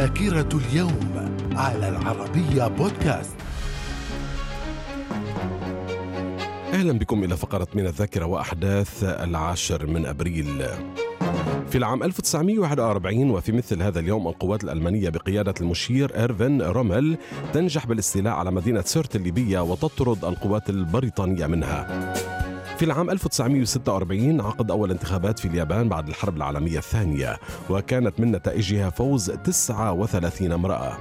ذاكرة اليوم على العربية بودكاست. أهلا بكم إلى فقرة من الذاكرة وأحداث العاشر من أبريل. في العام 1941 وفي مثل هذا اليوم القوات الألمانية بقيادة المشير إيرفين رومل تنجح بالاستيلاء على مدينة سيرت الليبية وتطرد القوات البريطانية منها. في العام 1946 عقد أول انتخابات في اليابان بعد الحرب العالمية الثانية وكانت من نتائجها فوز 39 امرأة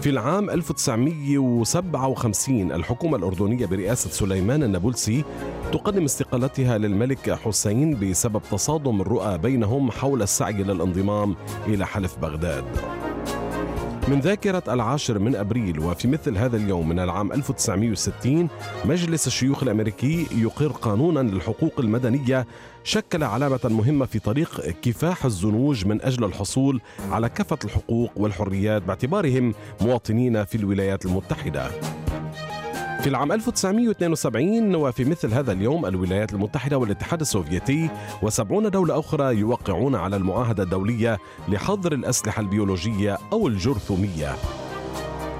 في العام 1957 الحكومة الأردنية برئاسة سليمان النابلسي تقدم استقالتها للملك حسين بسبب تصادم الرؤى بينهم حول السعي للانضمام إلى حلف بغداد. من ذاكرة العاشر من أبريل وفي مثل هذا اليوم من العام 1960 مجلس الشيوخ الأمريكي يقر قانونا للحقوق المدنية شكل علامة مهمة في طريق كفاح الزنوج من أجل الحصول على كافة الحقوق والحريات باعتبارهم مواطنين في الولايات المتحدة. في العام 1972 وفي مثل هذا اليوم الولايات المتحدة والاتحاد السوفيتي وسبعون دولة أخرى يوقعون على المعاهدة الدولية لحظر الأسلحة البيولوجية أو الجرثومية.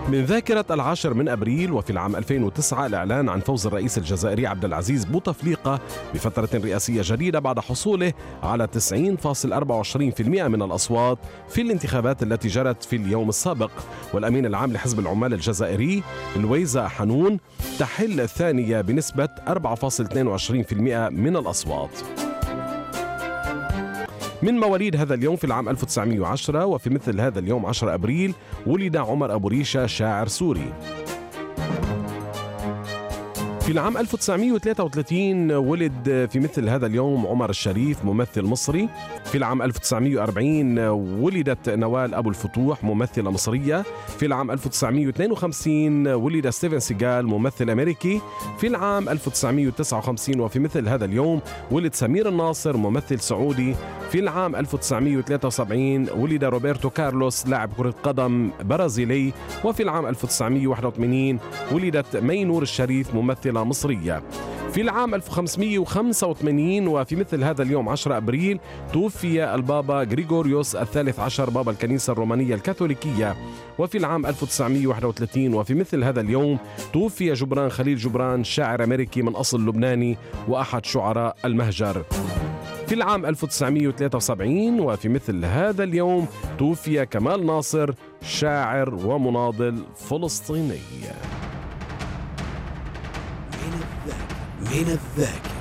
من ذاكرة العاشر من أبريل وفي العام 2009 الإعلان عن فوز الرئيس الجزائري عبد العزيز بوتفليقة بفترة رئاسية جديدة بعد حصوله على 90.24% من الأصوات في الانتخابات التي جرت في اليوم السابق. والأمين العام لحزب العمال الجزائري لويزا حنون تحل الثانية بنسبة 4.22% من الأصوات. من مواليد هذا اليوم في العام 1910 وفي مثل هذا اليوم 10 أبريل ولد عمر أبو ريشة شاعر سوري. في العام 1933 ولد في مثل هذا اليوم عمر الشريف ممثل مصري. في العام 1940 ولدت نوال أبو الفتوح ممثلة مصرية. في العام 1952 ولد ستيفن سيجال ممثل أمريكي. في العام 1959 وفي مثل هذا اليوم ولد سمير الناصر ممثل سعودي. في العام 1973 ولد روبرتو كارلوس لاعب كرة قدم برازيلي وفي العام 1981 ولدت مينور الشريف ممثلة مصرية. في العام 1585 وفي مثل هذا اليوم 10 أبريل توفي البابا غريغوريوس الثالث عشر بابا الكنيسة الرومانية الكاثوليكية. وفي العام 1931 وفي مثل هذا اليوم توفي جبران خليل جبران شاعر أمريكي من أصل لبناني وأحد شعراء المهجر. في العام 1973 وفي مثل هذا اليوم توفي كمال ناصر شاعر ومناضل فلسطيني من الذاكرة.